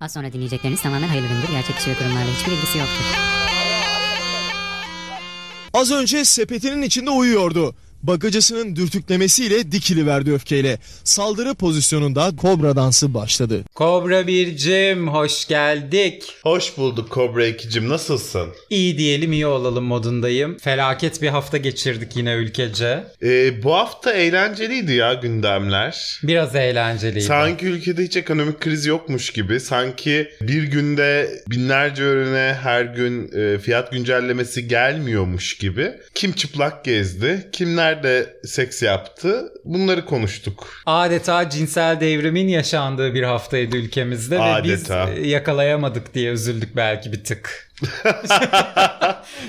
Az sonra dinleyecekleriniz tamamen hayırlı üründür. Gerçek kişi ve kurumlarla hiçbir ilgisi yoktur. Az önce sepetinin içinde uyuyordu. Bagacısının dürtüklemesiyle dikili verdi öfkeyle. Saldırı pozisyonunda kobra dansı başladı. Kobra bircim hoş geldik. Hoş bulduk Kobra 2'cim nasılsın? İyi diyelim iyi olalım modundayım. Felaket bir hafta geçirdik yine ülkece. Ee, bu hafta eğlenceliydi ya gündemler. Biraz eğlenceliydi. Sanki ülkede hiç ekonomik kriz yokmuş gibi. Sanki bir günde binlerce ürüne her gün e, fiyat güncellemesi gelmiyormuş gibi. Kim çıplak gezdi, kim nerede seks yaptı bunları konuştuk. Adeta cinsel devrimin yaşandığı bir haftaydı ülkemizde ve biz Adeta. yakalayamadık diye üzüldük belki bir tık.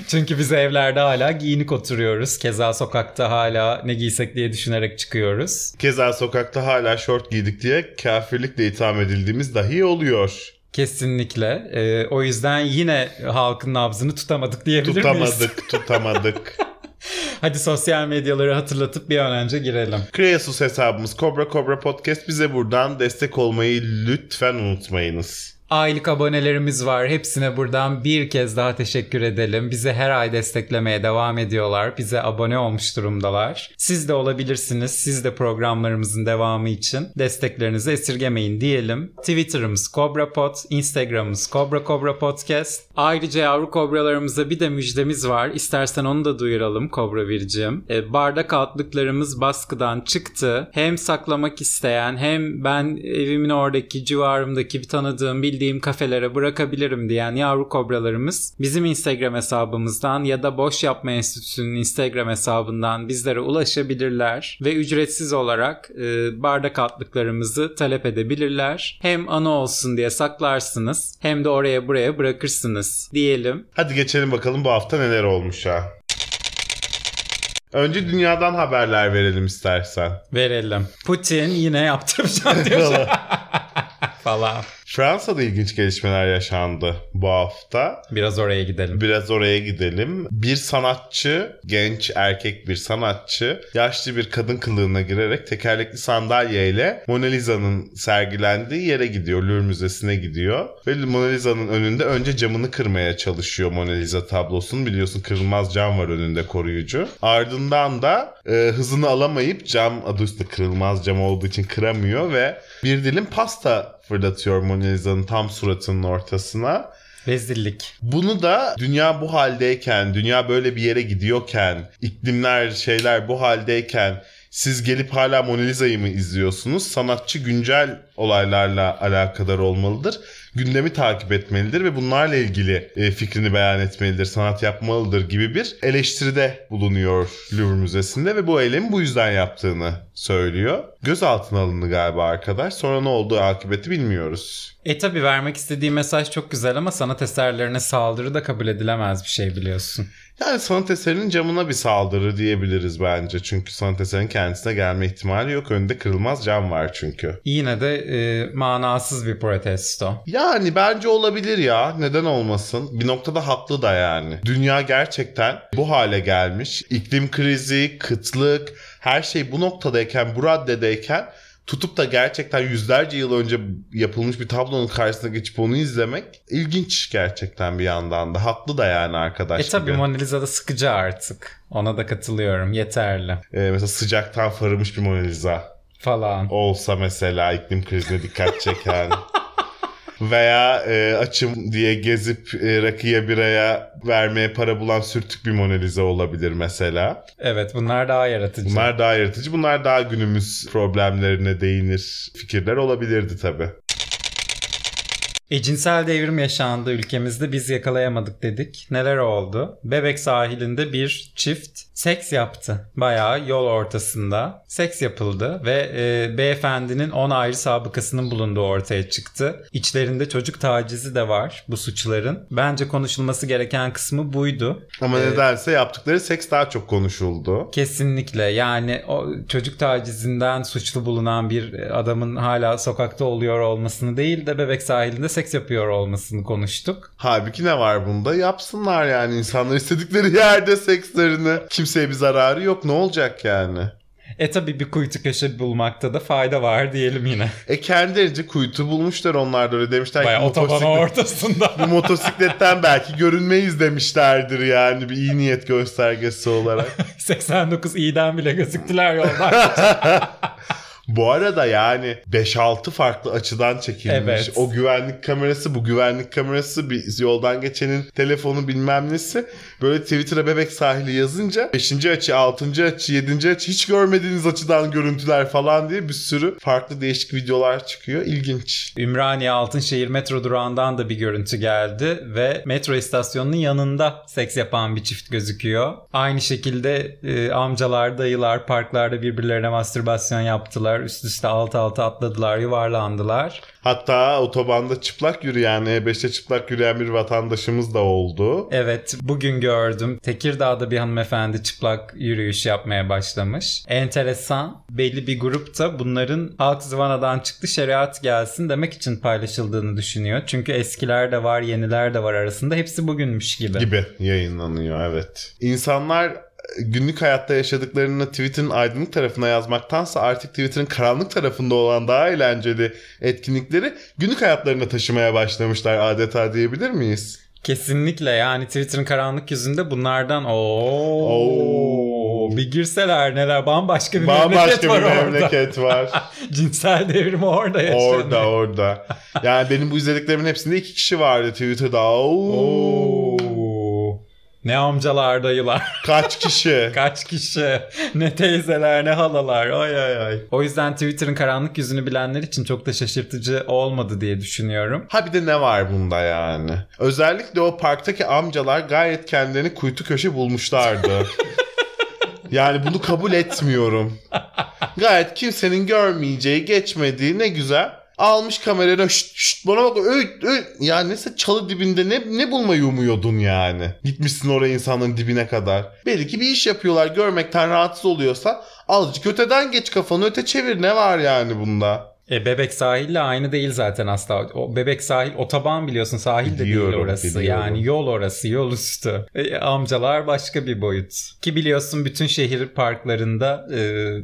Çünkü biz evlerde hala giyinik oturuyoruz. Keza sokakta hala ne giysek diye düşünerek çıkıyoruz. Keza sokakta hala şort giydik diye kafirlikle itham edildiğimiz dahi oluyor. Kesinlikle. E, o yüzden yine halkın nabzını tutamadık diyebilir miyiz? Tutamadık, tutamadık. Hadi sosyal medyaları hatırlatıp bir an önce girelim. Kreasus hesabımız Cobra Cobra Podcast bize buradan destek olmayı lütfen unutmayınız. Aylık abonelerimiz var. Hepsine buradan bir kez daha teşekkür edelim. Bizi her ay desteklemeye devam ediyorlar. Bize abone olmuş durumdalar. Siz de olabilirsiniz. Siz de programlarımızın devamı için desteklerinizi esirgemeyin diyelim. Twitter'ımız CobraPod, Instagram'ımız Cobra Cobra Podcast. Ayrıca yavru kobralarımıza bir de müjdemiz var. İstersen onu da duyuralım Kobra Bircim. E, bardak altlıklarımız baskıdan çıktı. Hem saklamak isteyen hem ben evimin oradaki civarımdaki bir tanıdığım bildiğim kafelere bırakabilirim diyen yavru kobralarımız bizim Instagram hesabımızdan ya da Boş Yapma Enstitüsü'nün Instagram hesabından bizlere ulaşabilirler ve ücretsiz olarak e, bardak altlıklarımızı talep edebilirler. Hem anı olsun diye saklarsınız hem de oraya buraya bırakırsınız diyelim. Hadi geçelim bakalım bu hafta neler olmuş ha. Önce dünyadan haberler verelim istersen. Verelim. Putin yine yaptıracak diyor. falan. Fransa'da ilginç gelişmeler yaşandı bu hafta. Biraz oraya gidelim. Biraz oraya gidelim. Bir sanatçı, genç erkek bir sanatçı, yaşlı bir kadın kılığına girerek tekerlekli sandalyeyle Mona Lisa'nın sergilendiği yere gidiyor. Louvre Müzesi'ne gidiyor. Ve Mona Lisa'nın önünde önce camını kırmaya çalışıyor Mona Lisa tablosunun. Biliyorsun kırılmaz cam var önünde koruyucu. Ardından da e, hızını alamayıp cam adı üstünde kırılmaz cam olduğu için kıramıyor ve bir dilim pasta fırlatıyor Mona Lisa'nın tam suratının ortasına. Rezillik. Bunu da dünya bu haldeyken, dünya böyle bir yere gidiyorken, iklimler şeyler bu haldeyken siz gelip hala Mona Lisa'yı mı izliyorsunuz? Sanatçı güncel olaylarla alakadar olmalıdır. Gündemi takip etmelidir ve bunlarla ilgili e, fikrini beyan etmelidir, sanat yapmalıdır gibi bir eleştiride bulunuyor Louvre Müzesi'nde ve bu eylemi bu yüzden yaptığını söylüyor. Gözaltına alındı galiba arkadaş. Sonra ne olduğu akıbeti bilmiyoruz. E tabi vermek istediği mesaj çok güzel ama sanat eserlerine saldırı da kabul edilemez bir şey biliyorsun. Yani sanat eserinin camına bir saldırı diyebiliriz bence. Çünkü sanat eserinin kendisine gelme ihtimali yok. Önünde kırılmaz cam var çünkü. Yine de e, manasız bir protesto. Yani bence olabilir ya. Neden olmasın? Bir noktada haklı da yani. Dünya gerçekten bu hale gelmiş. İklim krizi, kıtlık, her şey bu noktadayken, bu raddedeyken tutup da gerçekten yüzlerce yıl önce yapılmış bir tablonun karşısına geçip onu izlemek ilginç gerçekten bir yandan da. Haklı da yani arkadaş E tabi gibi. Mona Lisa da sıkıcı artık. Ona da katılıyorum. Yeterli. Ee, mesela sıcaktan farımış bir Mona Lisa. Falan. olsa mesela iklim krizine dikkat çeken veya e, açım diye gezip e, rakıya biraya vermeye para bulan sürtük bir Mona Lisa olabilir mesela. Evet bunlar daha yaratıcı. Bunlar daha yaratıcı. Bunlar daha günümüz problemlerine değinir fikirler olabilirdi tabii. E cinsel devrim yaşandı ülkemizde biz yakalayamadık dedik. Neler oldu? Bebek sahilinde bir çift seks yaptı. Bayağı yol ortasında seks yapıldı ve e, beyefendinin 10 ayrı sabıkasının bulunduğu ortaya çıktı. İçlerinde çocuk tacizi de var bu suçların. Bence konuşulması gereken kısmı buydu. Ama Ee, nedense yaptıkları seks daha çok konuşuldu. Kesinlikle yani o çocuk tacizinden suçlu bulunan bir adamın hala sokakta oluyor olmasını değil de bebek sahilinde seks yapıyor olmasını konuştuk. Halbuki ne var bunda? Yapsınlar yani insanlar istedikleri yerde sekslerini. Kimseye bir zararı yok. Ne olacak yani? E tabi bir kuytu köşe bulmakta da fayda var diyelim yine. E kendilerince kuytu bulmuşlar onlar da öyle demişler Baya otobanın ortasında. bu motosikletten belki görünmeyiz demişlerdir yani bir iyi niyet göstergesi olarak. 89 iyiden bile gözüktüler yoldan. Bu arada yani 5-6 farklı açıdan çekilmiş. Evet. O güvenlik kamerası, bu güvenlik kamerası, bir yoldan geçenin telefonu bilmem nesi. Böyle Twitter'a bebek sahili yazınca 5. açı, 6. açı, 7. açı hiç görmediğiniz açıdan görüntüler falan diye bir sürü farklı değişik videolar çıkıyor. İlginç. Ümraniye Altınşehir metro durağından da bir görüntü geldi ve metro istasyonunun yanında seks yapan bir çift gözüküyor. Aynı şekilde e, amcalar, dayılar parklarda birbirlerine mastürbasyon yaptılar. Üst üste alt alta atladılar, yuvarlandılar. Hatta otobanda çıplak yürüyen, E5'te çıplak yürüyen bir vatandaşımız da oldu. Evet bugün gördüm. Tekirdağ'da bir hanımefendi çıplak yürüyüş yapmaya başlamış. Enteresan. Belli bir grupta bunların halk zıvanadan çıktı şeriat gelsin demek için paylaşıldığını düşünüyor. Çünkü eskiler de var yeniler de var arasında. Hepsi bugünmüş gibi. gibi yayınlanıyor evet. İnsanlar günlük hayatta yaşadıklarını Twitter'ın aydınlık tarafına yazmaktansa artık Twitter'ın karanlık tarafında olan daha eğlenceli etkinlikleri günlük hayatlarına taşımaya başlamışlar adeta diyebilir miyiz? Kesinlikle yani Twitter'ın karanlık yüzünde bunlardan ooo Oo. bir girseler neler bambaşka bir Bambaşka memleket bir var orada. memleket var. Cinsel devrim orada yaşanıyor. orada orada. Yani benim bu izlediklerimin hepsinde iki kişi vardı Twitter'da. Oo. Oo. Ne amcalar dayılar. Kaç kişi? Kaç kişi. Ne teyzeler ne halalar. Ay ay ay. O yüzden Twitter'ın karanlık yüzünü bilenler için çok da şaşırtıcı olmadı diye düşünüyorum. Ha bir de ne var bunda yani? Özellikle o parktaki amcalar gayet kendilerini kuytu köşe bulmuşlardı. yani bunu kabul etmiyorum. Gayet kimsenin görmeyeceği, geçmediği ne güzel. Almış kamerayla şşt şşt bana bak öy, öy. Ya neyse çalı dibinde ne, ne bulmayı umuyordun yani. Gitmişsin oraya insanların dibine kadar. Belki bir iş yapıyorlar görmekten rahatsız oluyorsa azıcık öteden geç kafanı öte çevir ne var yani bunda. E, Bebek sahille aynı değil zaten asla. O Bebek sahil otoban biliyorsun sahil de değil Biliyorum, orası. biliyorum. Yani yol orası yol üstü. E, amcalar başka bir boyut. Ki biliyorsun bütün şehir parklarında e,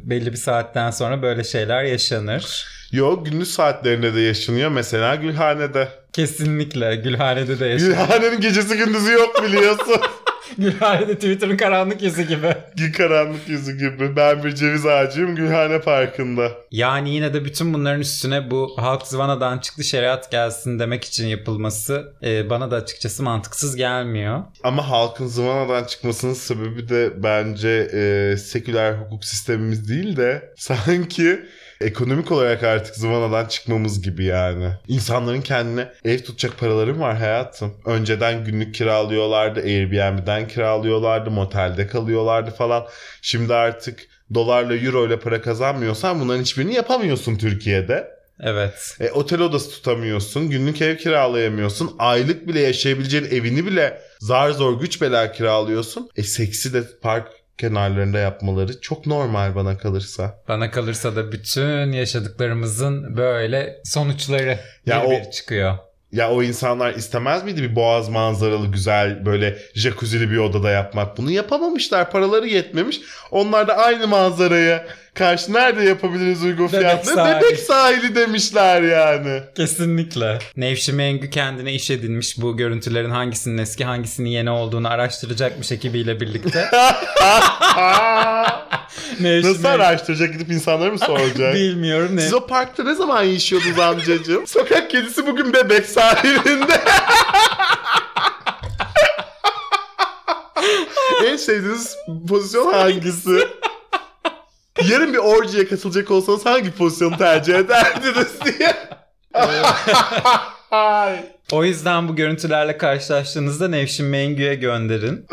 belli bir saatten sonra böyle şeyler yaşanır. Yo gündüz saatlerinde de yaşanıyor mesela Gülhane'de. Kesinlikle Gülhane'de de yaşanır. Gülhane'nin gecesi gündüzü yok biliyorsun. Gülhane'de Twitter'ın karanlık yüzü gibi. Gün karanlık yüzü gibi. Ben bir ceviz ağacıyım Gülhane Parkı'nda. Yani yine de bütün bunların üstüne bu halk zıvanadan çıktı şeriat gelsin demek için yapılması e, bana da açıkçası mantıksız gelmiyor. Ama halkın zıvanadan çıkmasının sebebi de bence e, seküler hukuk sistemimiz değil de sanki ekonomik olarak artık zıvanadan çıkmamız gibi yani. İnsanların kendine ev tutacak paraları mı var hayatım? Önceden günlük kiralıyorlardı, Airbnb'den kiralıyorlardı, motelde kalıyorlardı falan. Şimdi artık dolarla euro ile para kazanmıyorsan bunların hiçbirini yapamıyorsun Türkiye'de. Evet. E, otel odası tutamıyorsun. Günlük ev kiralayamıyorsun. Aylık bile yaşayabileceğin evini bile zar zor güç bela kiralıyorsun. E seksi de park kenarlarında yapmaları çok normal bana kalırsa. Bana kalırsa da bütün yaşadıklarımızın böyle sonuçları Ya bir o- bir çıkıyor. Ya o insanlar istemez miydi bir boğaz manzaralı güzel böyle jacuzzi'li bir odada yapmak? Bunu yapamamışlar. Paraları yetmemiş. Onlar da aynı manzaraya karşı nerede yapabiliriz uygun Bebek fiyatlı? sahili. Bebek sahili demişler yani. Kesinlikle. Nevşi Mengü kendine iş edinmiş bu görüntülerin hangisinin eski hangisinin yeni olduğunu araştıracakmış ekibiyle birlikte. Nevşi Nasıl Mengü- araştıracak gidip insanlara mı soracak? Bilmiyorum ne. Siz o parkta ne zaman yaşıyordunuz amcacığım? Sokak kedisi bugün bebek sahilinde. en sevdiğiniz pozisyon hangisi? Yarın bir orjiye katılacak olsanız hangi pozisyonu tercih ederdiniz diye. Ay. O yüzden bu görüntülerle karşılaştığınızda Nevşin Mengü'ye gönderin.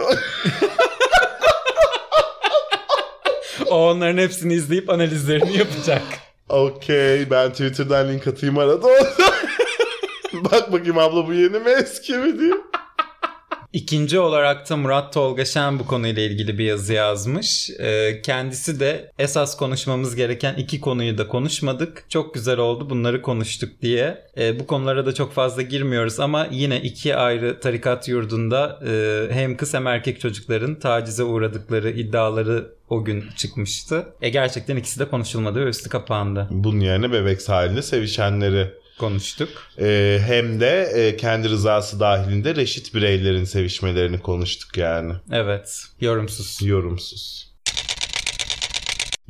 o onların hepsini izleyip analizlerini yapacak. Okey ben Twitter'dan link atayım arada. Bak bakayım abla bu yeni mi eski mi diye. İkinci olarak da Murat Tolga Şen bu konuyla ilgili bir yazı yazmış. Ee, kendisi de esas konuşmamız gereken iki konuyu da konuşmadık. Çok güzel oldu bunları konuştuk diye. Ee, bu konulara da çok fazla girmiyoruz ama yine iki ayrı tarikat yurdunda e, hem kız hem erkek çocukların tacize uğradıkları iddiaları o gün çıkmıştı. E gerçekten ikisi de konuşulmadı ve üstü kapandı. Bunun yerine bebek sahilinde sevişenleri Konuştuk. e, hem de e, kendi rızası dahilinde reşit bireylerin sevişmelerini konuştuk yani. Evet. Yorumsuz. Yorumsuz.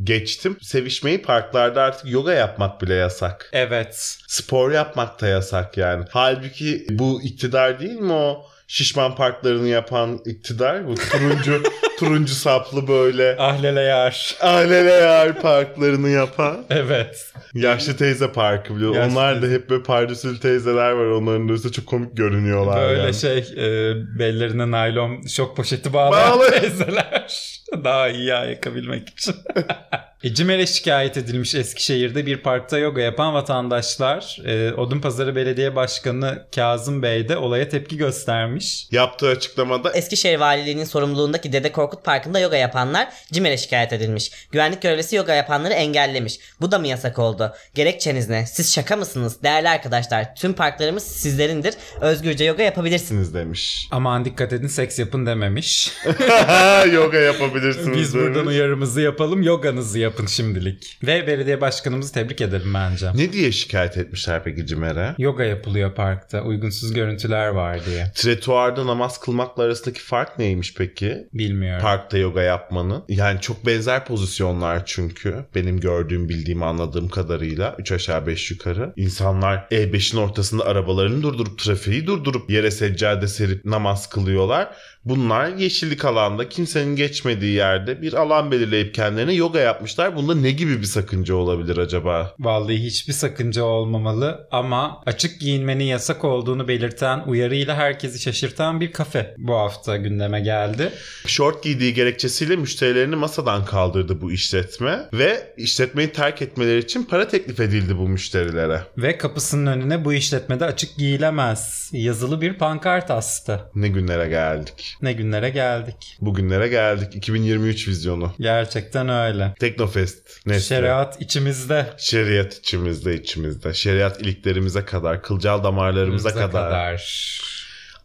Geçtim. Sevişmeyi parklarda artık yoga yapmak bile yasak. Evet. Spor yapmak da yasak yani. Halbuki bu iktidar değil mi o şişman parklarını yapan iktidar? Bu turuncu turuncu saplı böyle Ahlele yar. aleleyar parklarını yapan. Evet. Yaşlı teyze parkı biliyor. Yaşlı Onlar da hep böyle pardüsülü teyzeler var. Onların da çok komik görünüyorlar. Böyle yani. şey e, bellerine naylon şok poşeti bağlayan Bağlı. teyzeler. Daha iyi yakabilmek için. e, CİMER'e şikayet edilmiş Eskişehir'de bir parkta yoga yapan vatandaşlar. E, Odunpazarı Belediye Başkanı Kazım Bey de olaya tepki göstermiş. Yaptığı açıklamada Eskişehir Valiliği'nin sorumluluğundaki Dede Korkut Parkı'nda yoga yapanlar CİMER'e şikayet edilmiş. Güvenlik görevlisi yoga yapanları engellemiş. Bu da mı yasak oldu? Gerekçeniz ne? Siz şaka mısınız? Değerli arkadaşlar tüm parklarımız sizlerindir. Özgürce yoga yapabilirsiniz. demiş. Aman dikkat edin seks yapın dememiş. Yoga yapabilirsiniz Biz buradan demiş. uyarımızı yapalım yoganızı yapın şimdilik. Ve belediye başkanımızı tebrik edelim bence. Ne diye şikayet etmişler peki Cimer'e? Yoga yapılıyor parkta. Uygunsuz görüntüler var diye. Tretuarda namaz kılmakla arasındaki fark neymiş peki? Bilmiyorum. Parkta yoga yapmanın. Yani çok benzer pozisyonlar çünkü. Benim gördüğüm, bildiğim, anladığım kadarıyla. 3 aşağı 5 yukarı. İnsanlar E5'in ortasında arabalarını durdurup, trafiği durdurup yere seccade serip namaz kılıyorlar. Bunlar yeşillik alanda kimsenin geçmediği yerde bir alan belirleyip kendilerine yoga yapmışlar. Bunda ne gibi bir sakınca olabilir acaba? Vallahi hiçbir sakınca olmamalı ama açık giyinmenin yasak olduğunu belirten uyarıyla herkesi şaşırtan bir kafe bu hafta gündeme geldi. Short giydiği gerekçesiyle müşterilerini masadan kaldırdı bu işletme ve işletmeyi terk etmeleri için para teklif edildi bu müşterilere. Ve kapısının önüne bu işletmede açık giyilemez yazılı bir pankart astı. Ne günlere geldik. Ne günlere geldik. Bugünlere geldik. 2023 vizyonu. Gerçekten öyle. Teknofest. Nesli. Şeriat içimizde. Şeriat içimizde içimizde. Şeriat iliklerimize kadar, kılcal damarlarımıza Bize kadar.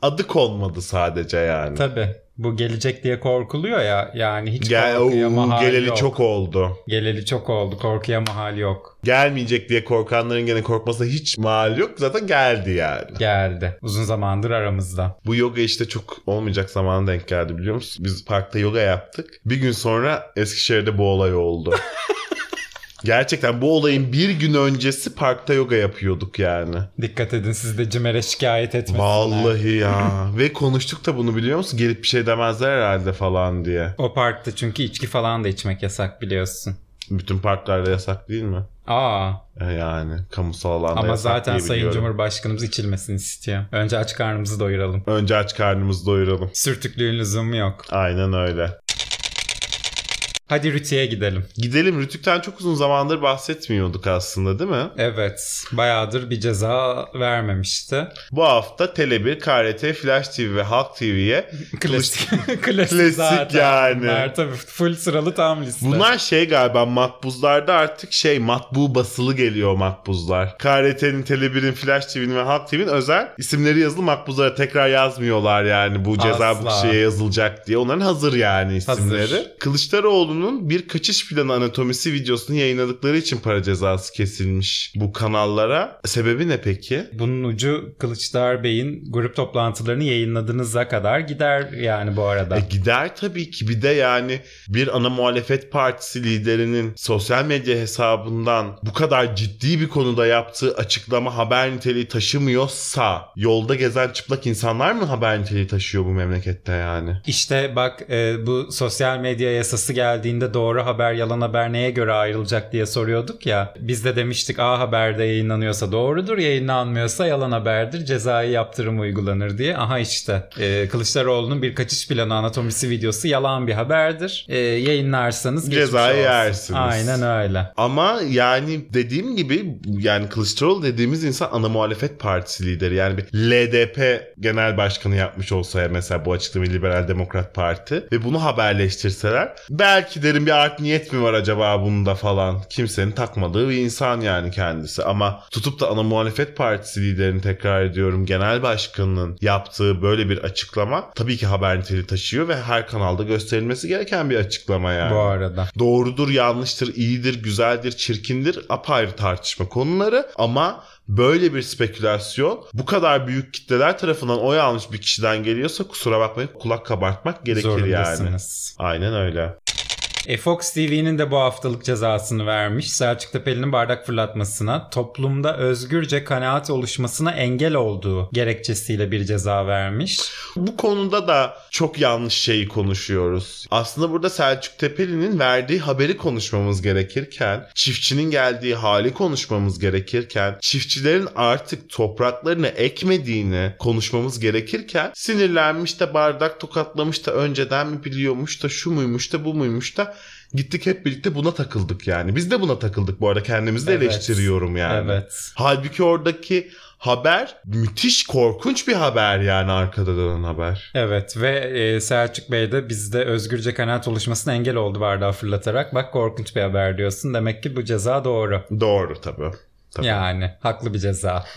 Adı konmadı sadece yani. Tabii. Bu gelecek diye korkuluyor ya. Yani hiç Gel, korkuya mahal geleli yok. çok oldu. Geleli çok oldu. Korkuya mahal yok. Gelmeyecek diye korkanların gene korkmasına hiç mal yok. Zaten geldi yani. Geldi. Uzun zamandır aramızda. Bu yoga işte çok olmayacak zamana denk geldi biliyor musun? Biz parkta yoga yaptık. Bir gün sonra Eskişehir'de bu olay oldu. Gerçekten bu olayın bir gün öncesi parkta yoga yapıyorduk yani. Dikkat edin siz de CİMER'e şikayet etmesinler. Vallahi ya. Ve konuştuk da bunu biliyor musun? Gelip bir şey demezler herhalde falan diye. O parkta çünkü içki falan da içmek yasak biliyorsun. Bütün parklarda yasak değil mi? Aa E Yani kamusal alanda ama zaten Sayın. Cumhurbaşkanımız içilmesini istiyor. Önce aç karnımızı doyuralım. Önce aç karnımızı doyuralım. Sürtüklüğün lüzumu yok. Aynen öyle. Hadi Rütü'ye gidelim. Gidelim. Rütük'ten çok uzun zamandır bahsetmiyorduk aslında değil mi? Evet bayağıdır bir ceza vermemişti. Bu hafta Tele1, KRT, Flash TV ve Halk TV'ye Klasik. klasik, Klasik zaten. yani. Bunlar tabii full sıralı tam liste. Bunlar şey galiba makbuzlarda artık şey matbu basılı geliyor makbuzlar. KRT'nin, Tele1'in, Flash TV'nin ve Halk TV'nin özel isimleri yazılı makbuzlara tekrar yazmıyorlar yani bu ceza bu Asla. şeye yazılacak diye. Onların hazır yani isimleri. Hazır. Kılıçdaroğlu'nun bir kaçış planı anatomisi videosunu yayınladıkları için para cezası kesilmiş bu kanallara. Sebebi ne peki? Bunun ucu Kılıçdaroğlu Bey'in grup toplantılarını yayınladığınızda kadar gider yani bu arada. E gider tabii ki bir de yani bir ana muhalefet partisi liderinin sosyal medya hesabından bu kadar ciddi bir konuda yaptığı açıklama haber niteliği taşımıyorsa yolda gezen çıplak insanlar mı haber niteliği taşıyor bu memlekette yani? İşte bak e, bu sosyal medya yasası geldiğinde geldiğinde doğru haber yalan haber neye göre ayrılacak diye soruyorduk ya. Biz de demiştik A Haber'de yayınlanıyorsa doğrudur yayınlanmıyorsa yalan haberdir cezai yaptırım uygulanır diye. Aha işte e, Kılıçdaroğlu'nun bir kaçış planı anatomisi videosu yalan bir haberdir. E, yayınlarsanız Cezayı yersiniz. Aynen öyle. Ama yani dediğim gibi yani Kılıçdaroğlu dediğimiz insan ana muhalefet partisi lideri. Yani bir LDP genel başkanı yapmış olsa mesela bu açıklamayı Liberal Demokrat Parti ve bunu haberleştirseler belki derim bir art niyet mi var acaba bunda falan. Kimsenin takmadığı bir insan yani kendisi. Ama tutup da ana muhalefet partisi liderini tekrar ediyorum genel başkanının yaptığı böyle bir açıklama tabii ki haber niteliği taşıyor ve her kanalda gösterilmesi gereken bir açıklama yani. Bu arada. Doğrudur, yanlıştır, iyidir, güzeldir, çirkindir apayrı tartışma konuları ama böyle bir spekülasyon bu kadar büyük kitleler tarafından oy almış bir kişiden geliyorsa kusura bakmayın kulak kabartmak gerekir yani. Aynen öyle. E, Fox TV'nin de bu haftalık cezasını vermiş. Selçuk Tepeli'nin bardak fırlatmasına, toplumda özgürce kanaat oluşmasına engel olduğu gerekçesiyle bir ceza vermiş. Bu konuda da çok yanlış şeyi konuşuyoruz. Aslında burada Selçuk Tepeli'nin verdiği haberi konuşmamız gerekirken, çiftçinin geldiği hali konuşmamız gerekirken, çiftçilerin artık topraklarını ekmediğini konuşmamız gerekirken sinirlenmiş de bardak tokatlamış da önceden mi biliyormuş da şu muymuş da bu muymuş da gittik hep birlikte buna takıldık yani. Biz de buna takıldık bu arada kendimizi de Evet. eleştiriyorum yani. Evet. Halbuki oradaki haber müthiş korkunç bir haber yani arkada dönen haber. Evet ve e, Selçuk Bey de bizde özgürce kanaat oluşmasına engel oldu bardağı fırlatarak. Bak korkunç bir haber diyorsun. Demek ki bu ceza doğru. Doğru tabii. tabii. Yani haklı bir ceza.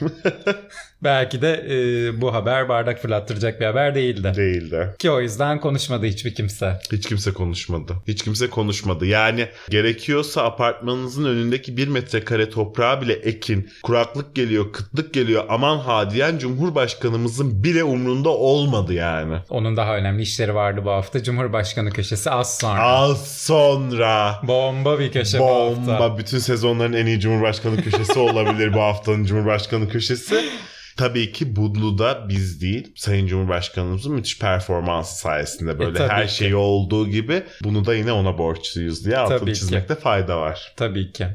Belki de e, bu haber bardak fırlattıracak bir haber değildi. Değildi. Ki o yüzden konuşmadı hiçbir kimse. Hiç kimse konuşmadı. Hiç kimse konuşmadı. Yani gerekiyorsa apartmanınızın önündeki bir metrekare toprağı bile ekin. Kuraklık geliyor, kıtlık geliyor. Aman ha diyen Cumhurbaşkanımızın bile umrunda olmadı yani. Onun daha önemli işleri vardı bu hafta. Cumhurbaşkanı köşesi az sonra. Az sonra Bomba bir köşe bu hafta. bomba bütün sezonların en iyi Cumhurbaşkanı köşesi olabilir bu haftanın Cumhurbaşkanı köşesi. Tabii ki bunu da biz değil Sayın Cumhurbaşkanımızın müthiş performansı sayesinde böyle tabii her ki. şeyi olduğu gibi bunu da yine ona borçluyuz diye altını Tabii ki. çizmekte fayda var. Tabii ki.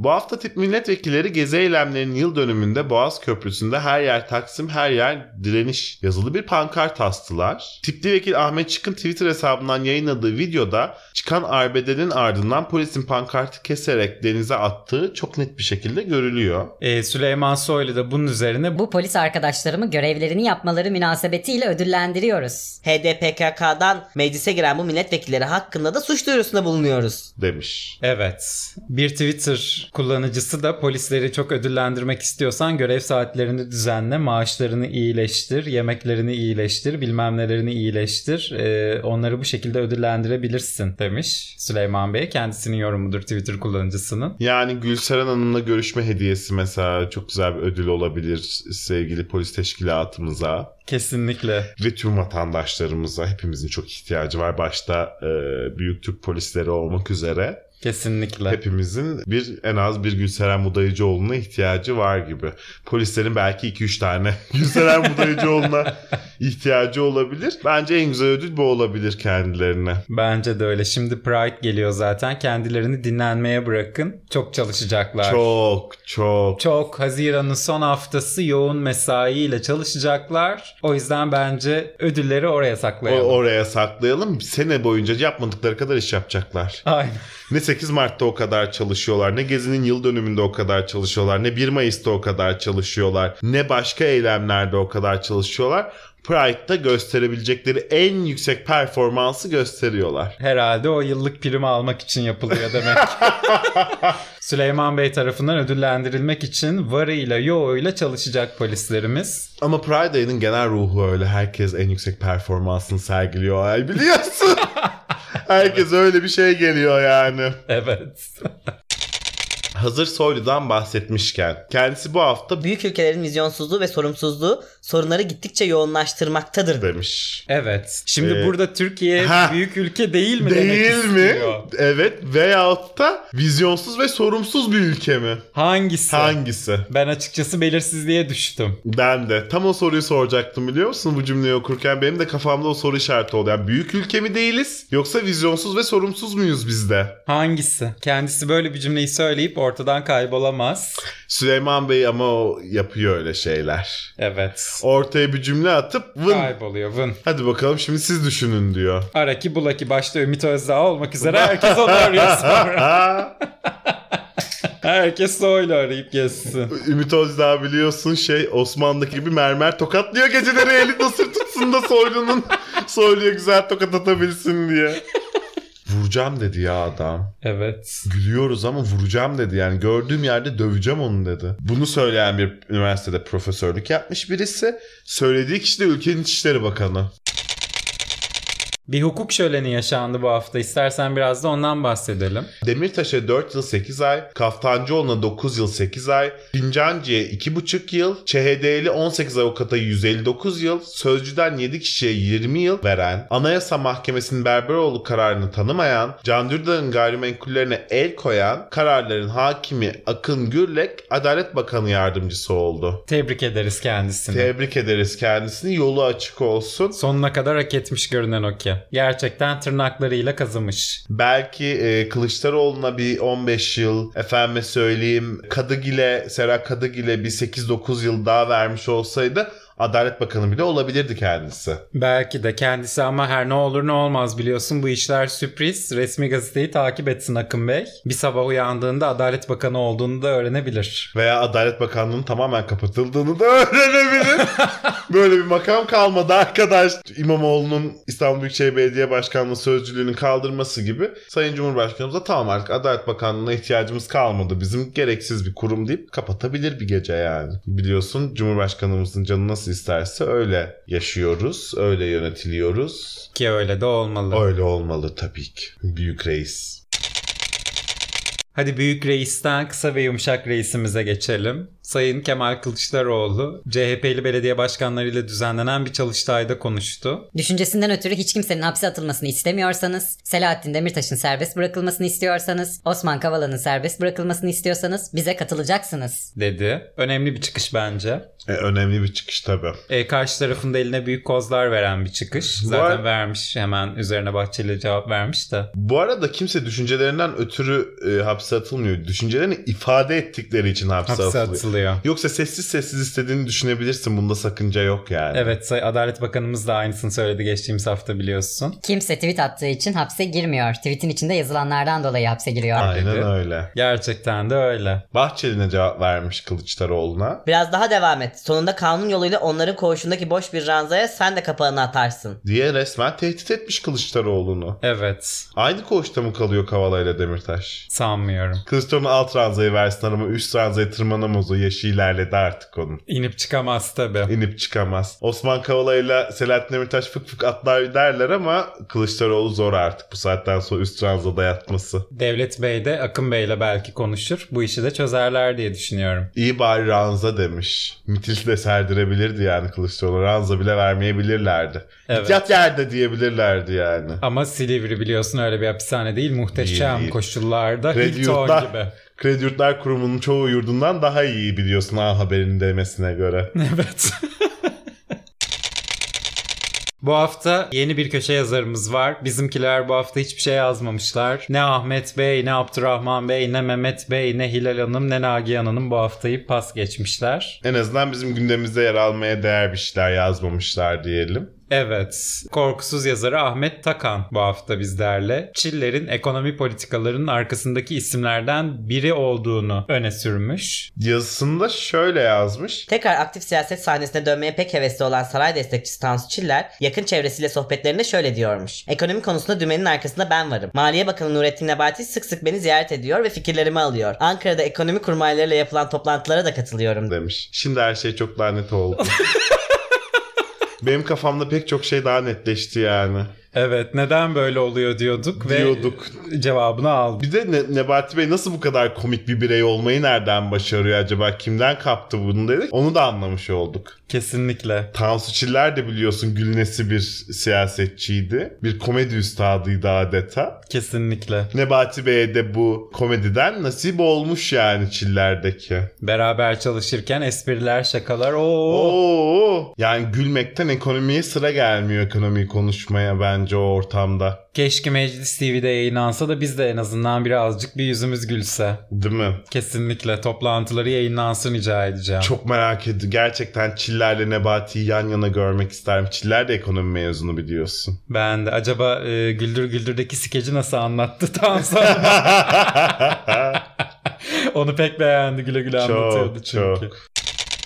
Bu hafta tip milletvekilleri gezi eylemlerinin yıl dönümünde Boğaz Köprüsü'nde her yer Taksim her yer direniş yazılı bir pankart astılar. Tipli vekil Ahmet Çıkın Twitter hesabından yayınladığı videoda çıkan arbedenin ardından polisin pankartı keserek denize attığı çok net bir şekilde görülüyor. E, Süleyman Soylu da bunun üzerine Bu polis arkadaşlarımı görevlerini yapmaları münasebetiyle ödüllendiriyoruz. HDPKK'dan meclise giren bu milletvekilleri hakkında da suç duyurusunda bulunuyoruz. demiş. Evet. Bir Twitter kullanıcısı da polisleri çok ödüllendirmek istiyorsan görev saatlerini düzenle, maaşlarını iyileştir, yemeklerini iyileştir, bilmem nelerini iyileştir. Ee, onları bu şekilde ödüllendirebilirsin demiş Süleyman Bey. Kendisinin yorumudur Twitter kullanıcısının. Yani Gülseren Hanım'la görüşme hediyesi mesela çok güzel bir ödül olabilir sevgili polis teşkilatımıza. Kesinlikle. ve tüm vatandaşlarımıza hepimizin çok ihtiyacı var. Başta e, büyük Türk polisleri olmak üzere Kesinlikle. hepimizin bir en az bir Gülseren Budayıcıoğlu'na ihtiyacı var gibi. Polislerin belki 2-3 tane Gülseren Budayıcıoğlu'na ihtiyacı olabilir. Bence en güzel ödül bu olabilir kendilerine. Bence de öyle. Şimdi Pride geliyor zaten. Kendilerini dinlenmeye bırakın. Çok çalışacaklar. Çok çok Çok Haziran'ın son haftası yoğun mesaiyle çalışacaklar. O yüzden bence ödülleri oraya o, saklayalım. oraya saklayalım. Sene boyunca yapmadıkları kadar iş yapacaklar. Aynen. Ne 8 Mart'ta o kadar çalışıyorlar, ne Gezi'nin yıl dönümünde o kadar çalışıyorlar, ne 1 Mayıs'ta o kadar çalışıyorlar, ne başka eylemlerde o kadar çalışıyorlar. Pride'da gösterebilecekleri en yüksek performansı gösteriyorlar. Herhalde o yıllık primi almak için yapılıyor demek. Süleyman Bey tarafından ödüllendirilmek için varıyla yoğuyla çalışacak polislerimiz. Ama Pride ayının genel ruhu öyle. Herkes en yüksek performansını sergiliyor ay biliyorsun. Herkes öyle bir şey geliyor yani. Evet. Hazır Soylu'dan bahsetmişken kendisi bu hafta Büyük ülkelerin vizyonsuzluğu ve sorumsuzluğu sorunları gittikçe yoğunlaştırmaktadır. demiş. Evet. Şimdi Ee, burada Türkiye ha. büyük ülke değil mi demek Değil mi? istiyor? Evet veyahut da vizyonsuz ve sorumsuz bir ülke mi? Hangisi? Hangisi? Ben açıkçası belirsizliğe düştüm. Ben de. Tam o soruyu soracaktım biliyor musun bu cümleyi okurken? Benim de kafamda o soru işareti oldu. Yani büyük ülke mi değiliz? Yoksa vizyonsuz ve sorumsuz muyuz biz de? Hangisi? Kendisi böyle bir cümleyi söyleyip ortadan kaybolamaz. Süleyman Bey ama o yapıyor öyle şeyler. Evet. Ortaya bir cümle atıp vın. Kayboluyor vın. Hadi bakalım şimdi siz düşünün diyor. Araki bulaki başta Ümit Özdağ olmak üzere herkes onu arıyor sonra. Herkes öyle arayıp gezsin. Ümit Özdağ biliyorsun şey Osmanlı'daki gibi mermer tokatlıyor geceleri eli nasır tutsun da Soylu'nun Soylu'ya güzel tokat atabilsin diye. Vuracağım dedi ya adam. Evet. Gülüyoruz ama vuracağım dedi. Yani gördüğüm yerde döveceğim onu dedi. Bunu söyleyen bir üniversitede profesörlük yapmış birisi. Söylediği kişi de ülkenin İçişleri Bakanı. Bir hukuk şöleni yaşandı bu hafta. İstersen biraz da ondan bahsedelim. Demirtaş'a 4 yıl 8 ay, Kaftancıoğlu'na 9 yıl 8 ay, Fincancı'ya 2,5 yıl, ÇHD'li 18 avukata 159 yıl, Sözcü'den 7 kişiye 20 yıl veren, Anayasa Mahkemesi'nin Berberoğlu kararını tanımayan, Can Dürdar'ın gayrimenkullerine el koyan kararların hakimi Akın Gürlek Adalet Bakanı Yardımcısı oldu. Tebrik ederiz kendisini. Tebrik ederiz kendisini. Yolu açık olsun. Sonuna kadar hak etmiş görünen o ki. Gerçekten tırnaklarıyla kazımış. Belki e, Kılıçdaroğlu'na bir 15 yıl, efendime söyleyeyim Kadıgil'e, Sera Kadıgil'e bir 8-9 yıl daha vermiş olsaydı Adalet Bakanı bile olabilirdi kendisi. Belki de kendisi ama her ne olur ne olmaz biliyorsun bu işler sürpriz. Resmi gazeteyi takip etsin Akın Bey. Bir sabah uyandığında Adalet Bakanı olduğunu da öğrenebilir. Veya Adalet Bakanlığı'nın tamamen kapatıldığını da öğrenebilir. Böyle bir makam kalmadı arkadaş. İmamoğlu'nun İstanbul Büyükşehir Belediye Başkanlığı sözcülüğünün kaldırması gibi Sayın Cumhurbaşkanımız da tamam artık Adalet Bakanlığı'na ihtiyacımız kalmadı. Bizim gereksiz bir kurum deyip kapatabilir bir gece yani. Biliyorsun Cumhurbaşkanımızın canı nasıl isterse öyle yaşıyoruz, öyle yönetiliyoruz. Ki öyle de olmalı. Öyle olmalı tabii ki. Büyük reis. Hadi büyük reisten kısa ve yumuşak reisimize geçelim. Sayın Kemal Kılıçdaroğlu, CHP'li belediye başkanlarıyla düzenlenen bir çalıştayda konuştu. Düşüncesinden ötürü hiç kimsenin hapse atılmasını istemiyorsanız, Selahattin Demirtaş'ın serbest bırakılmasını istiyorsanız, Osman Kavala'nın serbest bırakılmasını istiyorsanız bize katılacaksınız. dedi. Önemli bir çıkış bence. E, önemli bir çıkış tabii. E, karşı tarafın da eline büyük kozlar veren bir çıkış. Bu Zaten ar- vermiş hemen üzerine Bahçeli cevap vermiş de. Bu arada kimse düşüncelerinden ötürü e, hapse atılmıyor. Düşüncelerini ifade ettikleri için hapse, Hapse atılıyor. atılıyor. Yoksa sessiz sessiz istediğini düşünebilirsin. Bunda sakınca yok yani. Evet Say- Adalet Bakanımız da aynısını söyledi geçtiğimiz hafta biliyorsun. Kimse tweet attığı için hapse girmiyor. Tweetin içinde yazılanlardan dolayı hapse giriyor. Aynen dedi. öyle. Gerçekten de öyle. Bahçeli'ne cevap vermiş Kılıçdaroğlu'na. Biraz daha devam et. Sonunda kanun yoluyla onların koğuşundaki boş bir ranzaya sen de kapağını atarsın. Diye resmen tehdit etmiş Kılıçdaroğlu'nu. Evet. Aynı koğuşta mı kalıyor Kavala ile Demirtaş? Sanmıyorum. Kılıçdaroğlu alt ranzayı versin ama üst ranzaya tırmanamaz o. Yaşı ilerledi artık onun. İnip çıkamaz tabii. İnip çıkamaz. Osman Kavala ile Selahattin Demirtaş fık fık atlar derler ama Kılıçdaroğlu zor artık bu saatten sonra üst ranzada yatması. Devlet Bey de Akın Bey'le belki konuşur. Bu işi de çözerler diye düşünüyorum. İyi bari ranza demiş. Mitil de serdirebilirdi yani Kılıçdaroğlu. Ranza bile vermeyebilirlerdi. Evet. Git yat yerde diyebilirlerdi yani. Ama Silivri biliyorsun öyle bir hapishane değil. Muhteşem Değil, değil. koşullarda Hilton gibi. Kredi Yurtlar Kurumu'nun çoğu yurdundan daha iyi biliyorsun A Haber'in demesine göre. Evet. Bu hafta yeni bir köşe yazarımız var. Bizimkiler bu hafta hiçbir şey yazmamışlar. Ne Ahmet Bey, ne Abdurrahman Bey, ne Mehmet Bey, ne Hilal Hanım, ne Nagihan Hanım bu haftayı pas geçmişler. En azından bizim gündemimizde yer almaya değer bir şeyler yazmamışlar diyelim. Evet, korkusuz yazarı Ahmet Takan bu hafta bizlerle. Çiller'in ekonomi politikalarının arkasındaki isimlerden biri olduğunu öne sürmüş. Yazısında şöyle yazmış. Tekrar aktif siyaset sahnesine dönmeye pek hevesli olan saray destekçisi Tansu Çiller yakın çevresiyle sohbetlerinde şöyle diyormuş. Ekonomi konusunda dümenin arkasında ben varım. Maliye Bakanı Nurettin Nebati sık sık beni ziyaret ediyor ve fikirlerimi alıyor. Ankara'da ekonomi kurmaylarıyla yapılan toplantılara da katılıyorum. demiş. Şimdi her şey çok daha net oldu. Benim kafamda pek çok şey daha netleşti yani. Evet neden böyle oluyor diyorduk ve Diyorduk. cevabını aldık. Bir de Ne- Nebati Bey nasıl bu kadar komik bir birey olmayı nereden başarıyor acaba? Kimden kaptı bunu dedik. Onu da anlamış olduk. Kesinlikle. Tansu Çiller de biliyorsun gülnesi bir siyasetçiydi. Bir komedi üstadıydı adeta. Kesinlikle. Nebati Bey'e de bu komediden nasip olmuş yani Çiller'deki. Beraber çalışırken espriler, şakalar. Oo. Oo, yani gülmekten ekonomiye sıra gelmiyor ekonomiyi konuşmaya bence o ortamda. Keşke Meclis TV'de yayınlansa da biz de en azından birazcık bir yüzümüz gülse. Değil mi? Kesinlikle toplantıları yayınlansın rica edeceğim. Çok merak ediyorum. Gerçekten Çiller'le Nebati'yi yan yana görmek isterim. Çiller de ekonomi mezunu biliyorsun. Ben de acaba e, Güldür Güldür'deki skeci nasıl anlattı tam sonra. Onu pek beğendi güle güle anlatıyordu çok çünkü. çok.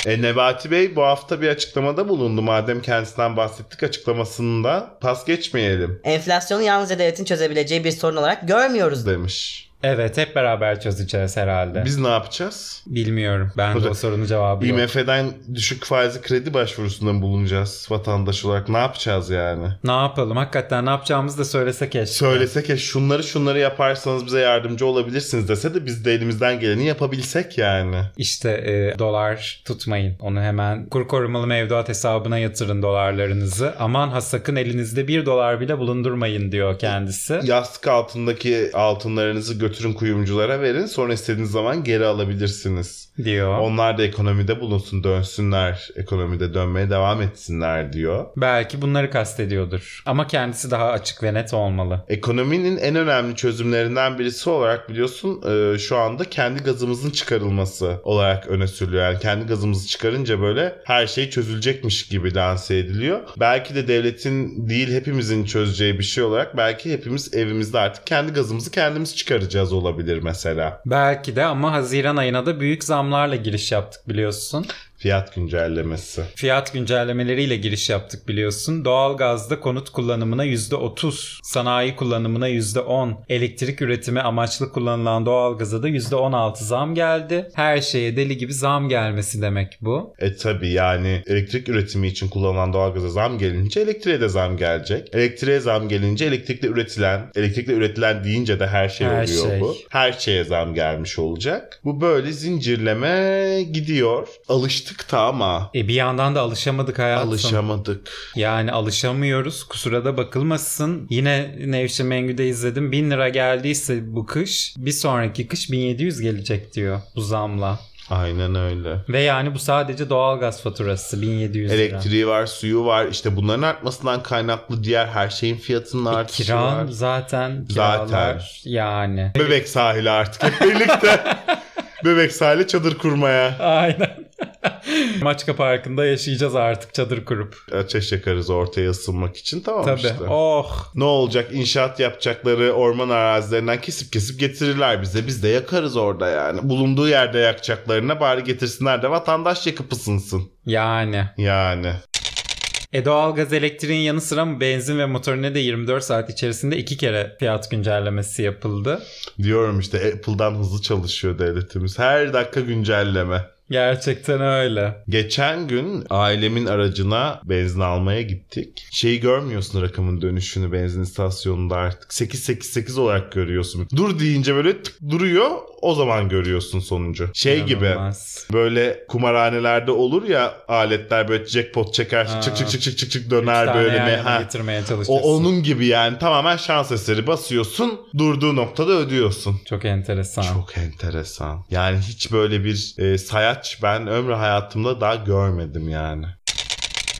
E, Nebati Bey bu hafta bir açıklamada bulundu. Madem kendisinden bahsettik açıklamasında pas geçmeyelim Enflasyonu yalnızca devletin çözebileceği bir sorun olarak görmüyoruz. demiş. Evet hep beraber çözeceğiz herhalde. Biz ne yapacağız? Bilmiyorum. Ben de o sorunun cevabı yok. IMF'den düşük faizli kredi başvurusunda bulunacağız vatandaş olarak? Ne yapacağız yani? Ne yapalım? Hakikaten ne yapacağımızı da söylese keşke. Söylesek ya şunları şunları yaparsanız bize yardımcı olabilirsiniz dese de biz de elimizden geleni yapabilsek yani. İşte e, dolar tutmayın. Onu hemen kur korumalı mevduat hesabına yatırın dolarlarınızı. Aman ha sakın elinizde bir dolar bile bulundurmayın diyor kendisi. Yastık altındaki altınlarınızı götürün kuyumculara verin sonra istediğiniz zaman geri alabilirsiniz. diyor. Onlar da ekonomide bulunsun dönsünler ekonomide dönmeye devam etsinler diyor. Belki bunları kastediyordur. Ama kendisi daha açık ve net olmalı. Ekonominin en önemli çözümlerinden birisi olarak biliyorsun e, şu anda kendi gazımızın çıkarılması olarak öne sürülüyor. Yani kendi gazımızı çıkarınca böyle her şey çözülecekmiş gibi lanse ediliyor. Belki de devletin değil hepimizin çözeceği bir şey olarak belki hepimiz evimizde artık kendi gazımızı kendimiz çıkaracağız olabilir mesela. Belki de ama Haziran ayına da büyük zamlarla giriş yaptık biliyorsun. Fiyat güncellemesi. Fiyat güncellemeleriyle giriş yaptık biliyorsun. Doğalgazda konut kullanımına %30, sanayi kullanımına %10, elektrik üretimi amaçlı kullanılan doğalgaza da %16 zam geldi. Her şeye deli gibi zam gelmesi demek bu. E tabi yani elektrik üretimi için kullanılan doğalgaza zam gelince elektriğe de zam gelecek. Elektriğe zam gelince elektrikle üretilen, elektrikle üretilen deyince de her şey Her oluyor şey. bu. Her şeye zam gelmiş olacak. Bu böyle zincirleme gidiyor. Alıştık da ama E bir yandan da alışamadık hayatım. alışamadık. Yani alışamıyoruz. Kusura da bakılmasın. Yine Nevşin Mengü'de izledim. 1000 lira geldiyse bu kış bir sonraki kış 1700 gelecek diyor bu zamla. Aynen öyle. Ve yani bu sadece doğalgaz faturası 1700 lira. Elektriği var, suyu var. İşte bunların artmasından kaynaklı diğer her şeyin fiyatının E, artışı kiran var. zaten kiralar Zaten. yani. Bebek sahili artık hep birlikte. Bebek sahili çadır kurmaya. Aynen. Maçka Parkı'nda yaşayacağız artık çadır kurup. Ateş yakarız ortaya ısınmak için tamam Tabii. işte. Oh. Ne olacak inşaat yapacakları orman arazilerinden kesip kesip getirirler bize. Biz de yakarız orada yani. Bulunduğu yerde yakacaklarına bari getirsinler de vatandaş yakıp ısınsın. Yani. Yani. E doğalgaz elektriğin yanı sıra mı benzin ve motorine de 24 saat içerisinde iki kere fiyat güncellemesi yapıldı. Diyorum işte Apple'dan hızlı çalışıyor devletimiz. Her dakika güncelleme. Gerçekten öyle. Geçen gün ailemin aracına benzin almaya gittik. Şeyi görmüyorsun rakamın dönüşünü benzin istasyonunda artık. 888 olarak görüyorsun. Dur deyince böyle tık duruyor. O zaman görüyorsun sonucu. Şey gibi. İnanılmaz. Böyle kumarhanelerde olur ya aletler böyle jackpot çeker Ha. çık çık çık çık çık çık döner böyle. yan ne- yana ha. getirmeye O çalışıyorsun. onun gibi yani tamamen şans eseri basıyorsun durduğu noktada ödüyorsun. Çok enteresan. Çok enteresan. Yani hiç böyle bir e, sayaç ben ömrü hayatımda daha görmedim yani.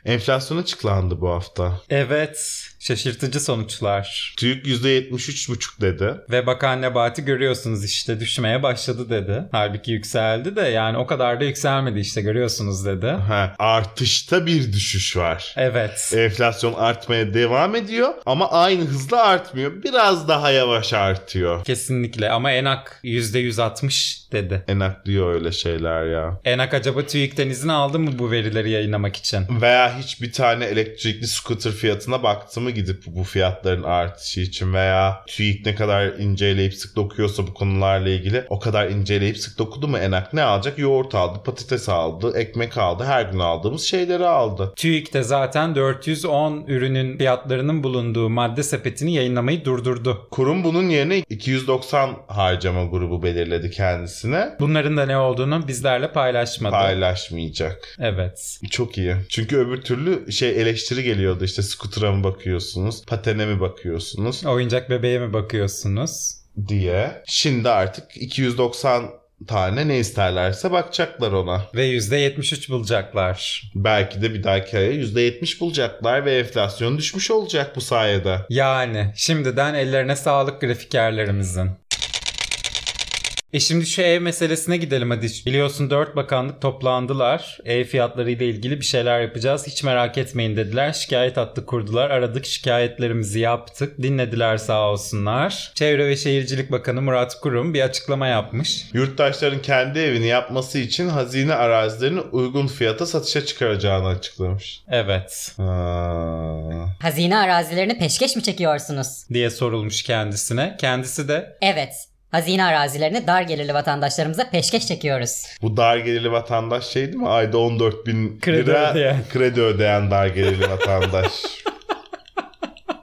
Enflasyon açıklandı bu hafta. Evet. Şaşırtıcı sonuçlar. TÜİK %73,5 dedi. Ve Bakan Nebati görüyorsunuz işte düşmeye başladı dedi. Halbuki yükseldi de yani o kadar da yükselmedi işte görüyorsunuz dedi. Ha, artışta bir düşüş var. Evet. Enflasyon artmaya devam ediyor ama aynı hızla artmıyor. Biraz daha yavaş artıyor. Kesinlikle ama Enak %160 dedi. Enak diyor öyle şeyler ya. Enak acaba TÜİK'ten izin aldı mı bu verileri yayınlamak için? Veya hiç bir tane elektrikli scooter fiyatına baktı mı gidip bu fiyatların artışı için veya TÜİK ne kadar inceleyip sık dokuyorsa bu konularla ilgili o kadar inceleyip sık dokudu mu Enak ne alacak? Yoğurt aldı, patates aldı, ekmek aldı, her gün aldığımız şeyleri aldı. TÜİK de zaten 410 ürünün fiyatlarının bulunduğu madde sepetini yayınlamayı durdurdu. Kurum bunun yerine 290 harcama grubu belirledi kendisine. Bunların da ne olduğunu bizlerle paylaşmadı. Paylaşmayacak. evet. Çok iyi. Çünkü öbür türlü şey eleştiri geliyordu işte scooter'a mı bakıyorsunuz, patene mi bakıyorsunuz Oyuncak bebeğe mi bakıyorsunuz? diye. Şimdi artık 290 tane ne isterlerse bakacaklar ona. Ve %73 bulacaklar. Belki de bir dahaki aya %70 bulacaklar ve enflasyon düşmüş olacak bu sayede. Yani şimdiden ellerine sağlık grafikerlerimizin. E şimdi şu ev meselesine gidelim hadi. Biliyorsun 4 bakanlık toplandılar. Ev fiyatları ile ilgili bir şeyler yapacağız. Hiç merak etmeyin dediler. Şikayet hattı kurdular. Aradık şikayetlerimizi yaptık. Dinlediler sağ olsunlar. Çevre ve Şehircilik Bakanı Murat Kurum bir açıklama yapmış. Yurttaşların kendi evini yapması için hazine arazilerini uygun fiyata satışa çıkaracağını açıklamış. Evet Ha. Hazine arazilerini peşkeş mi çekiyorsunuz? diye sorulmuş kendisine. Kendisi de Evet. Hazine arazilerini dar gelirli vatandaşlarımıza peşkeş çekiyoruz. Bu dar gelirli vatandaş şey değil mi? Ayda 14 bin Kredi lira ödeyen. kredi ödeyen dar gelirli vatandaş.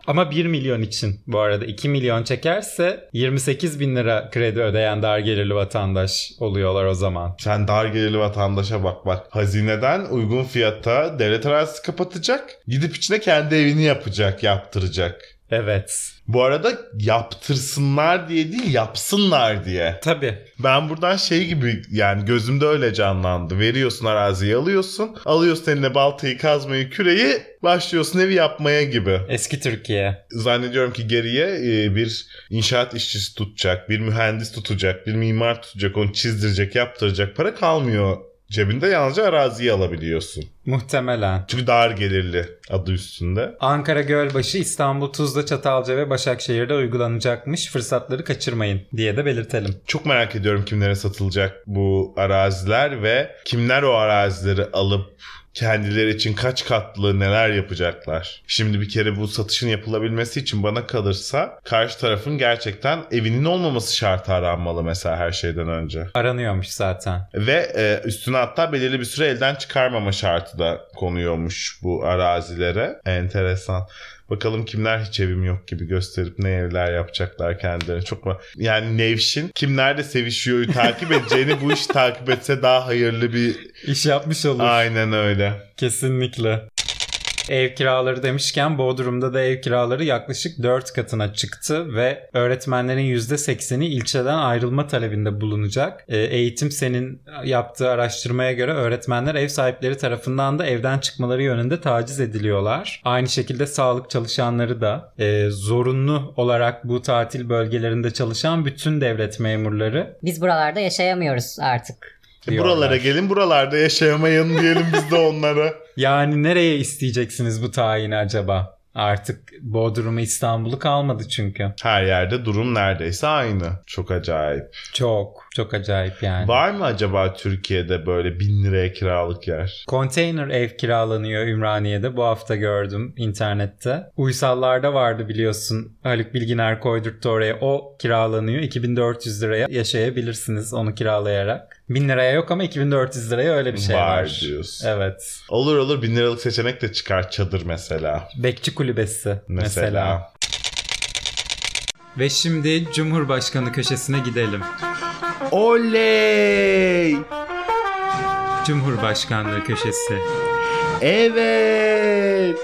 Ama 1 milyon için bu arada 2 milyon çekerse 28 bin lira kredi ödeyen dar gelirli vatandaş oluyorlar o zaman. Sen dar gelirli vatandaşa bak bak. Hazineden uygun fiyata devlet arazisi kapatacak. Gidip içine kendi evini yapacak, yaptıracak. Evet. Bu arada yaptırsınlar diye değil yapsınlar diye. Tabii. Ben buradan şey gibi yani gözümde öyle canlandı. Veriyorsun araziyi alıyorsun. Alıyorsun eline baltayı kazmayı küreği başlıyorsun evi yapmaya gibi. Eski Türkiye. Zannediyorum ki geriye e, bir inşaat işçisi tutacak, bir mühendis tutacak, bir mimar tutacak, onu çizdirecek, yaptıracak para kalmıyor. Cebinde yalnızca araziyi alabiliyorsun. Muhtemelen. Çünkü dar gelirli adı üstünde. Ankara Gölbaşı, İstanbul, Tuzla, Çatalca ve Başakşehir'de uygulanacakmış. Fırsatları kaçırmayın diye de belirtelim. Çok merak ediyorum kimlere satılacak bu araziler ve kimler o arazileri alıp kendileri için kaç katlı neler yapacaklar. Şimdi bir kere bu satışın yapılabilmesi için bana kalırsa karşı tarafın gerçekten evinin olmaması şartı aranmalı mesela her şeyden önce. Aranıyormuş zaten. Ve e, üstüne hatta belirli bir süre elden çıkarmama şartı da konuyormuş bu arazilere. Enteresan. Bakalım kimler hiç evim yok gibi gösterip ne evler yapacaklar kendilerine. Çok mu? Yani Nevşin kimlerle sevişiyor'yu takip edeceğini bu işi takip etse daha hayırlı bir... İş yapmış olur. Aynen öyle. Kesinlikle. Ev kiraları demişken Bodrum'da da ev kiraları yaklaşık 4 katına çıktı ve öğretmenlerin %80'i ilçeden ayrılma talebinde bulunacak. E, Eğitim Sen'in yaptığı araştırmaya göre öğretmenler ev sahipleri tarafından da evden çıkmaları yönünde taciz ediliyorlar. Aynı şekilde sağlık çalışanları da e, zorunlu olarak bu tatil bölgelerinde çalışan bütün devlet memurları Biz buralarda yaşayamıyoruz artık. E. Buralara gelin buralarda yaşayamayın diyelim biz de onlara. Yani nereye isteyeceksiniz bu tayini acaba? Artık Bodrum'u İstanbul'u kalmadı çünkü. Her yerde durum neredeyse aynı. Çok acayip. Çok çok acayip yani. Var mı acaba Türkiye'de böyle bin liraya kiralık yer? Konteyner ev kiralanıyor Ümraniye'de. Bu hafta gördüm internette. Uysallarda vardı biliyorsun. Haluk Bilginer koydurttu oraya. O kiralanıyor. 2400 liraya yaşayabilirsiniz onu kiralayarak. 1000 liraya yok ama 2400 liraya öyle bir şey var. Var diyorsun. Evet. Olur olur bin liralık seçenek de çıkar çadır mesela. Bekçi kulübesi mesela. Mesela. Ve şimdi Cumhurbaşkanı köşesine gidelim. Oley! Cumhurbaşkanlığı köşesi. Evet!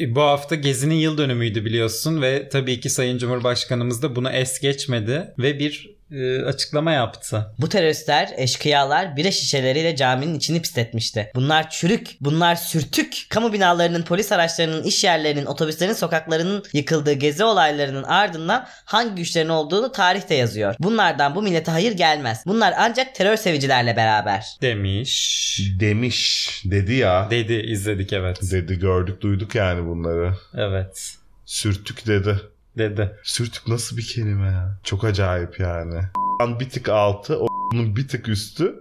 E, Bu hafta Gezi'nin yıl dönümüydü biliyorsun ve tabii ki Sayın Cumhurbaşkanımız da buna es geçmedi ve bir e, açıklama yaptı. Bu teröristler, eşkıyalar bira şişeleriyle caminin içini pisletmişti. Bunlar çürük, bunlar sürtük. Kamu binalarının, polis araçlarının, iş yerlerinin, otobüslerin sokaklarının yıkıldığı gezi olaylarının ardından hangi güçlerin olduğunu tarihte yazıyor. Bunlardan bu millete hayır gelmez. Bunlar ancak terör sevicilerle beraber. Demiş. Demiş. Dedi ya. Dedi izledik evet. Dedi gördük duyduk yani bunları. Evet. Sürtük dedi. Dedi. Sürtük nasıl bir kelime ya? Çok acayip yani. bir tık altı, onun bir tık üstü.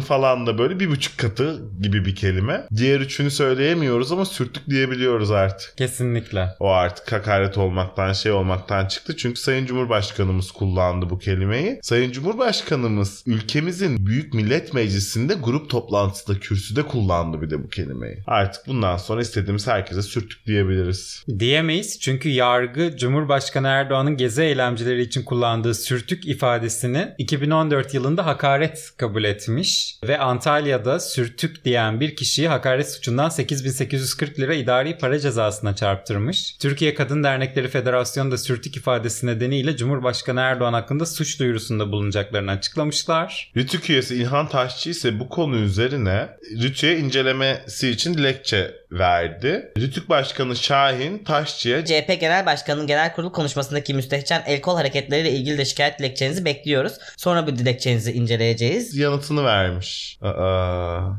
Falan da böyle bir buçuk katı gibi bir kelime. Diğer üçünü söyleyemiyoruz ama sürtük diyebiliyoruz artık. Kesinlikle. O artık hakaret olmaktan şey olmaktan çıktı. Çünkü Sayın Cumhurbaşkanımız kullandı bu kelimeyi. Sayın Cumhurbaşkanımız ülkemizin Büyük Millet Meclisi'nde grup toplantısında kürsüde kullandı bir de bu kelimeyi. Artık bundan sonra istediğimiz herkese sürtük diyebiliriz. Diyemeyiz çünkü yargı Cumhurbaşkanı Erdoğan'ın gezi eylemcileri için kullandığı sürtük ifadesini 2014 yılında hakaret kabul etmiş ve Antalya'da sürtük diyen bir kişiyi hakaret suçundan 8840 lira idari para cezasına çarptırmış. Türkiye Kadın Dernekleri Federasyonu da sürtük ifadesi nedeniyle Cumhurbaşkanı Erdoğan hakkında suç duyurusunda bulunacaklarını açıklamışlar. Rütük üyesi İlhan Taşçı ise bu konu üzerine Rütük'e incelemesi için dilekçe verdi. Rütük Başkanı Şahin Taşçı'ya CHP Genel Başkanı'nın genel kurul konuşmasındaki müstehcen el kol hareketleriyle ilgili de şikayet dilekçenizi bekliyoruz. Sonra bu dilekçenizi inceleyeceğiz. yanıtını vermiş. Aa.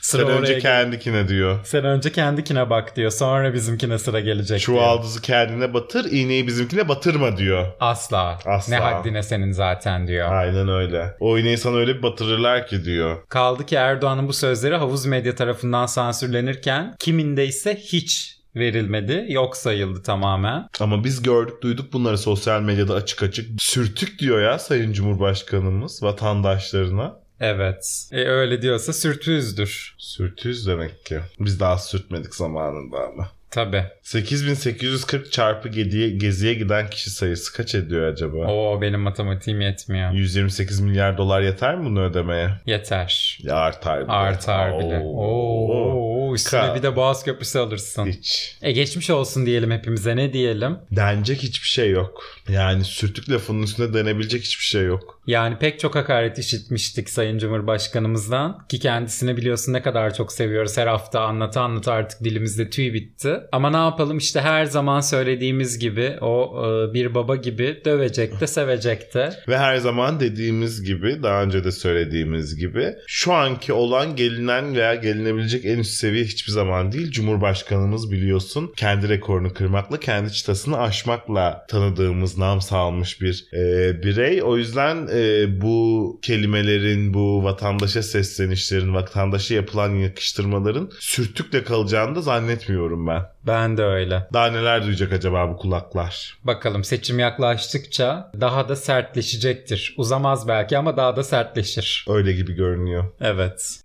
Sıra Sen önce kendikine diyor. Sen önce kendikine bak diyor. Sonra bizimkine sıra gelecek diyor. Çuvaldızı kendine batır, iğneyi bizimkine batırma diyor. Asla. Asla. Ne haddine senin zaten diyor. Aynen öyle. O iğneyi sana öyle bir batırırlar ki diyor. Kaldı ki Erdoğan'ın bu sözleri havuz medya tarafından sansürlenirken kiminde ise hiç verilmedi. Yok sayıldı tamamen. Ama biz gördük duyduk bunları sosyal medyada açık açık. Sürtük diyor ya Sayın Cumhurbaşkanımız vatandaşlarına. Evet. E öyle diyorsa sürtüzdür. Sürtüz demek ki. Biz daha sürtmedik zamanında ama. Tabi. 8840 çarpı geziye, geziye giden kişi sayısı kaç ediyor acaba? Oo benim matematiğim yetmiyor. 128 milyar dolar yeter mi bunu ödemeye? Yeter. Ya artar bile. Artar bile. Oo. Oo, üstüne Ka- bir de Boğaz Köprüsü alırsın. Hiç. E geçmiş olsun diyelim hepimize ne diyelim? Denecek hiçbir şey yok. Yani sürtük lafının üstüne denebilecek hiçbir şey yok. Yani pek çok hakaret işitmiştik Sayın Cumhurbaşkanımızdan ki kendisini biliyorsun ne kadar çok seviyoruz. Her hafta anlata anlata artık dilimizde tüy bitti. Ama ne yapalım işte her zaman söylediğimiz gibi o e, bir baba gibi dövecek de sevecek de. Ve her zaman dediğimiz gibi daha önce de söylediğimiz gibi şu anki olan gelinen veya gelinebilecek en üst seviye hiçbir zaman değil. Cumhurbaşkanımız biliyorsun kendi rekorunu kırmakla kendi çıtasını aşmakla tanıdığımız nam salmış bir e, birey. O yüzden e, bu kelimelerin bu vatandaşa seslenişlerin vatandaşa yapılan yakıştırmaların sürtükle kalacağını da zannetmiyorum ben. Ben de öyle. Daha neler duyacak acaba bu kulaklar? Bakalım seçim yaklaştıkça daha da sertleşecektir. Uzamaz belki ama daha da sertleşir. Öyle gibi görünüyor. Evet.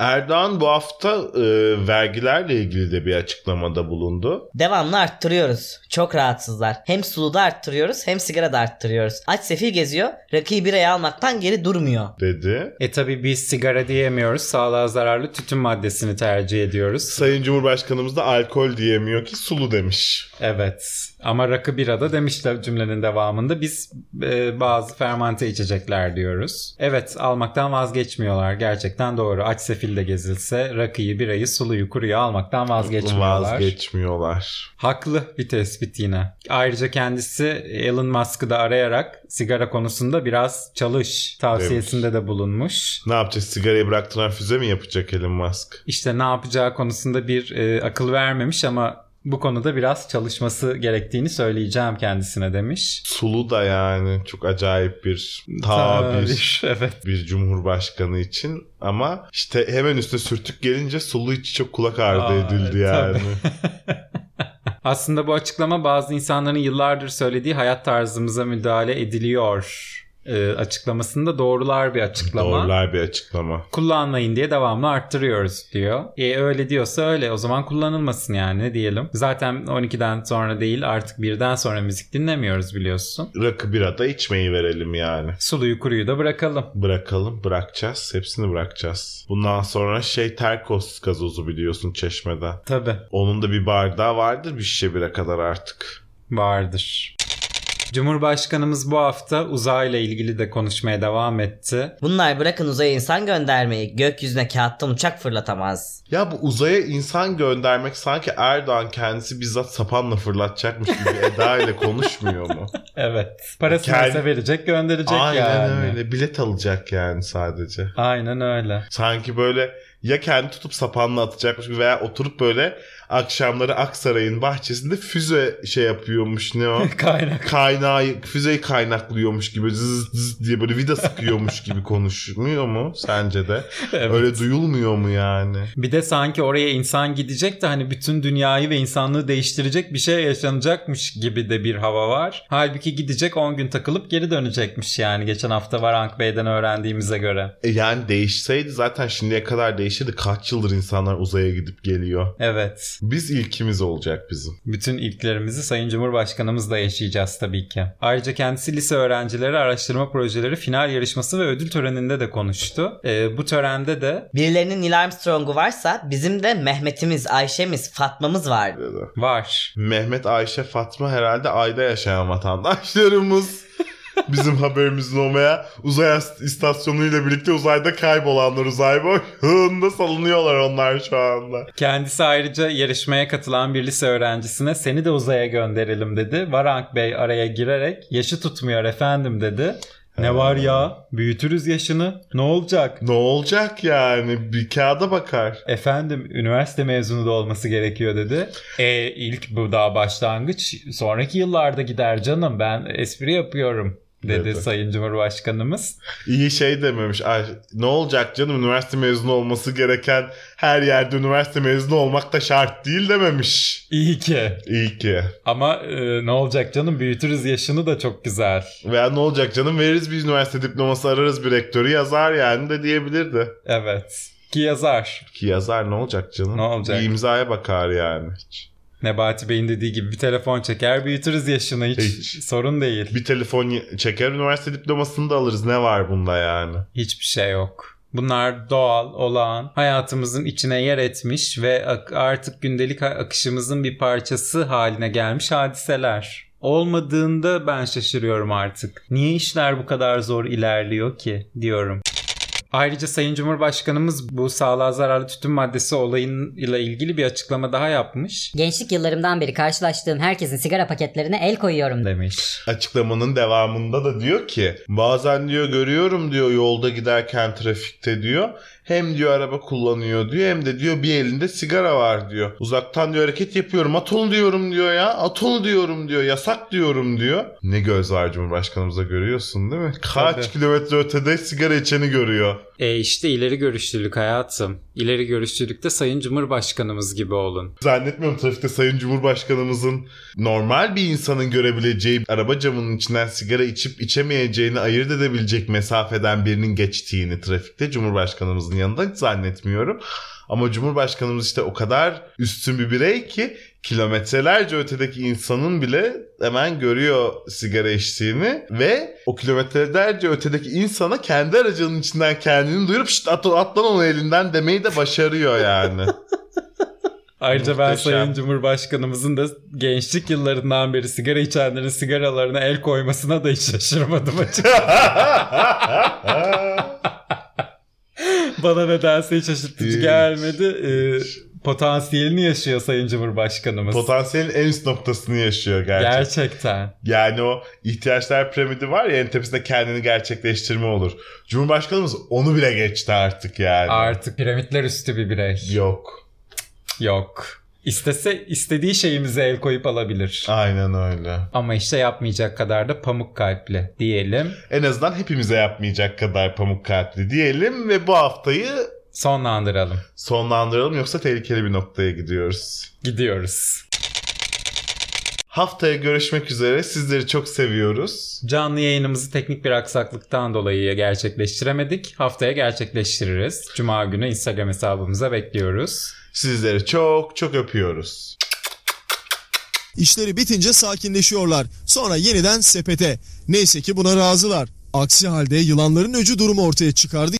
Erdoğan bu hafta e, vergilerle ilgili de bir açıklamada bulundu. Devamlı arttırıyoruz. Çok rahatsızlar. Hem suluda arttırıyoruz hem sigara da arttırıyoruz. Aç sefil geziyor. Rakıyı biraya almaktan geri durmuyor. dedi. E tabi biz sigara diyemiyoruz. Sağlığa zararlı tütün maddesini tercih ediyoruz. Sayın Cumhurbaşkanımız da alkol diyemiyor ki sulu demiş. Evet. Ama rakı birada demişler cümlenin devamında. Biz e, bazı fermante içecekler diyoruz. Evet almaktan vazgeçmiyorlar. Gerçekten doğru. Aç sefilde gezilse rakıyı, birayı, suluyu, kuruyu almaktan vazgeçmiyorlar. Vazgeçmiyorlar. Haklı bir tespit yine. Ayrıca kendisi Elon Musk'ı da arayarak sigara konusunda biraz çalış tavsiyesinde de bulunmuş. Ne yapacak? Sigarayı bıraktıran füze mi yapacak Elon Musk? İşte ne yapacağı konusunda bir e, akıl vermemiş ama bu konuda biraz çalışması gerektiğini söyleyeceğim kendisine demiş. Sulu da yani çok acayip bir tabir. evet. bir cumhurbaşkanı için ama işte hemen üstüne sürtük gelince sulu içi çok kulak ardı Aa, edildi yani. Aslında bu açıklama bazı insanların yıllardır söylediği hayat tarzımıza müdahale ediliyor e, açıklamasında doğrular bir açıklama. Doğrular bir açıklama. Kullanmayın diye devamlı arttırıyoruz diyor. E öyle diyorsa öyle o zaman kullanılmasın yani ne diyelim. Zaten 12'den sonra değil artık birden sonra müzik dinlemiyoruz biliyorsun. Rakı bira da içmeyi verelim yani. Suluyu kuruyu da bırakalım. Bırakalım bırakacağız. Hepsini bırakacağız. Bundan sonra şey Terkos gazozu biliyorsun çeşmede. Tabi Onun da bir bardağı vardır bir şişe bire kadar artık. vardır. Cumhurbaşkanımız bu hafta uzayla ilgili de konuşmaya devam etti. Bunlar bırakın uzaya insan göndermeyi gökyüzüne kağıttan uçak fırlatamaz. Ya bu uzaya insan göndermek sanki Erdoğan kendisi bizzat sapanla fırlatacakmış gibi Eda ile konuşmuyor mu? Evet. Parasını ise verecek gönderecek Aynen yani. öyle. Bilet alacak yani sadece. Aynen öyle. Sanki böyle ya kendi tutup sapanla atacakmış veya oturup böyle akşamları Aksaray'ın bahçesinde füze şey yapıyormuş ne o? Kaynak. Kaynağı, füzeyi kaynaklıyormuş gibi zız zız diye böyle vida sıkıyormuş gibi konuşmuyor mu sence de? Evet. Öyle duyulmuyor mu yani? Bir de sanki oraya insan gidecek de hani bütün dünyayı ve insanlığı değiştirecek bir şey yaşanacakmış gibi de bir hava var. Halbuki gidecek 10 gün takılıp geri dönecekmiş yani geçen hafta Varank Bey'den öğrendiğimize göre. E yani değişseydi zaten şimdiye kadar değişirdi. Kaç yıldır insanlar uzaya gidip geliyor. Evet. Biz ilkimiz olacak bizim. Bütün ilklerimizi Sayın Cumhurbaşkanımızla yaşayacağız tabii ki. Ayrıca kendisi lise öğrencileri araştırma projeleri final yarışması ve ödül töreninde de konuştu. Ee, bu törende de Birilerinin Neil Armstrong'u varsa bizim de Mehmet'imiz, Ayşe'miz, Fatma'mız var. dedi. var. Mehmet, Ayşe, Fatma herhalde ayda yaşayan vatandaşlarımız. Bizim haberimizin olmaya uzay istasyonuyla birlikte uzayda kaybolanlar uzay boyunda salınıyorlar onlar şu anda. Kendisi ayrıca yarışmaya katılan bir lise öğrencisine seni de uzaya gönderelim dedi. Varank Bey araya girerek yaşı tutmuyor efendim dedi. Ne var ya büyütürüz yaşını ne olacak? Ne olacak yani? Bir kağıda bakar. Efendim üniversite mezunu da olması gerekiyor dedi. E ilk bu daha başlangıç sonraki yıllarda gider canım ben espri yapıyorum dedi Dedi. Sayın Cumhurbaşkanımız. İyi şey dememiş. Ay, ne olacak canım üniversite mezunu olması gereken her yerde üniversite mezunu olmak da şart değil dememiş. İyi ki İyi ki. ama e, ne olacak canım büyütürüz yaşını da çok güzel. Veya ne olacak canım veririz bir üniversite diploması ararız bir rektörü yazar yani de diyebilirdi. Evet ki yazar. Ki yazar ne olacak canım? Ne olacak? Bir imzaya bakar yani. Hiç. Nebati Bey'in dediği gibi bir telefon çeker büyütürüz yaşını hiç, Hiç. sorun değil. Bir telefon çeker üniversite diplomasını da alırız. Ne var bunda yani? Hiçbir şey yok. Bunlar doğal, olağan, hayatımızın içine yer etmiş ve artık gündelik akışımızın bir parçası haline gelmiş hadiseler. Olmadığında ben şaşırıyorum artık. Niye işler bu kadar zor ilerliyor ki diyorum. Ayrıca Sayın Cumhurbaşkanımız bu sağlığa zararlı tütün maddesi olayıyla ilgili bir açıklama daha yapmış Gençlik yıllarımdan beri karşılaştığım herkesin sigara paketlerine el koyuyorum. demiş. Açıklamanın devamında da diyor ki bazen diyor görüyorum diyor yolda giderken trafikte diyor. Hem diyor araba kullanıyor diyor hem de diyor bir elinde sigara var diyor. Uzaktan diyor hareket yapıyorum at onu diyorum diyor ya at onu diyorum diyor yasak diyorum diyor. Ne göz var Cumhurbaşkanımıza görüyorsun değil mi? Kaç Tabii. kilometre ötede sigara içeni görüyor. E işte ileri görüşlülük hayatım. İleri görüşlülükte Sayın Cumhurbaşkanımız gibi olun. Zannetmiyorum trafikte Sayın Cumhurbaşkanımızın normal bir insanın görebileceği araba camının içinden sigara içip içemeyeceğini ayırt edebilecek mesafeden birinin geçtiğini trafikte Cumhurbaşkanımızın yanında zannetmiyorum. Ama Cumhurbaşkanımız işte o kadar üstün bir birey ki kilometrelerce ötedeki insanın bile hemen görüyor sigara içtiğini ve o kilometrelerce ötedeki insana kendi aracının içinden kendini duyurup şşt at, at lan onu elinden demeyi de başarıyor yani. Ayrıca ben Muhteşem. Sayın Cumhurbaşkanımızın da gençlik yıllarından beri sigara içenlerin sigaralarına el koymasına da hiç şaşırmadım açıkçası. Bana nedense hiç şaşırtıcı gelmedi. Ee, potansiyelini yaşıyor Sayın Cumhurbaşkanımız. Potansiyelin en üst noktasını yaşıyor gerçekten. Gerçekten. Yani o ihtiyaçlar piramidi var ya en tepesinde kendini gerçekleştirme olur. Cumhurbaşkanımız onu bile geçti artık yani. Artık piramitler üstü bir birey. Yok. Yok. İstese istediği şeyimize el koyup alabilir. Aynen öyle. Ama işte yapmayacak kadar da pamuk kalpli diyelim. En azından hepimize yapmayacak kadar pamuk kalpli diyelim ve bu haftayı Sonlandıralım. sonlandıralım yoksa tehlikeli bir noktaya gidiyoruz. Gidiyoruz. Haftaya görüşmek üzere. Sizleri çok seviyoruz. Canlı yayınımızı teknik bir aksaklıktan dolayı gerçekleştiremedik. Haftaya gerçekleştiririz. Cuma günü Instagram hesabımıza bekliyoruz. Sizleri çok çok öpüyoruz. İşleri bitince sakinleşiyorlar. Sonra yeniden sepete. Neyse ki buna razılar. Aksi halde yılanların öcü durumu ortaya çıkardı.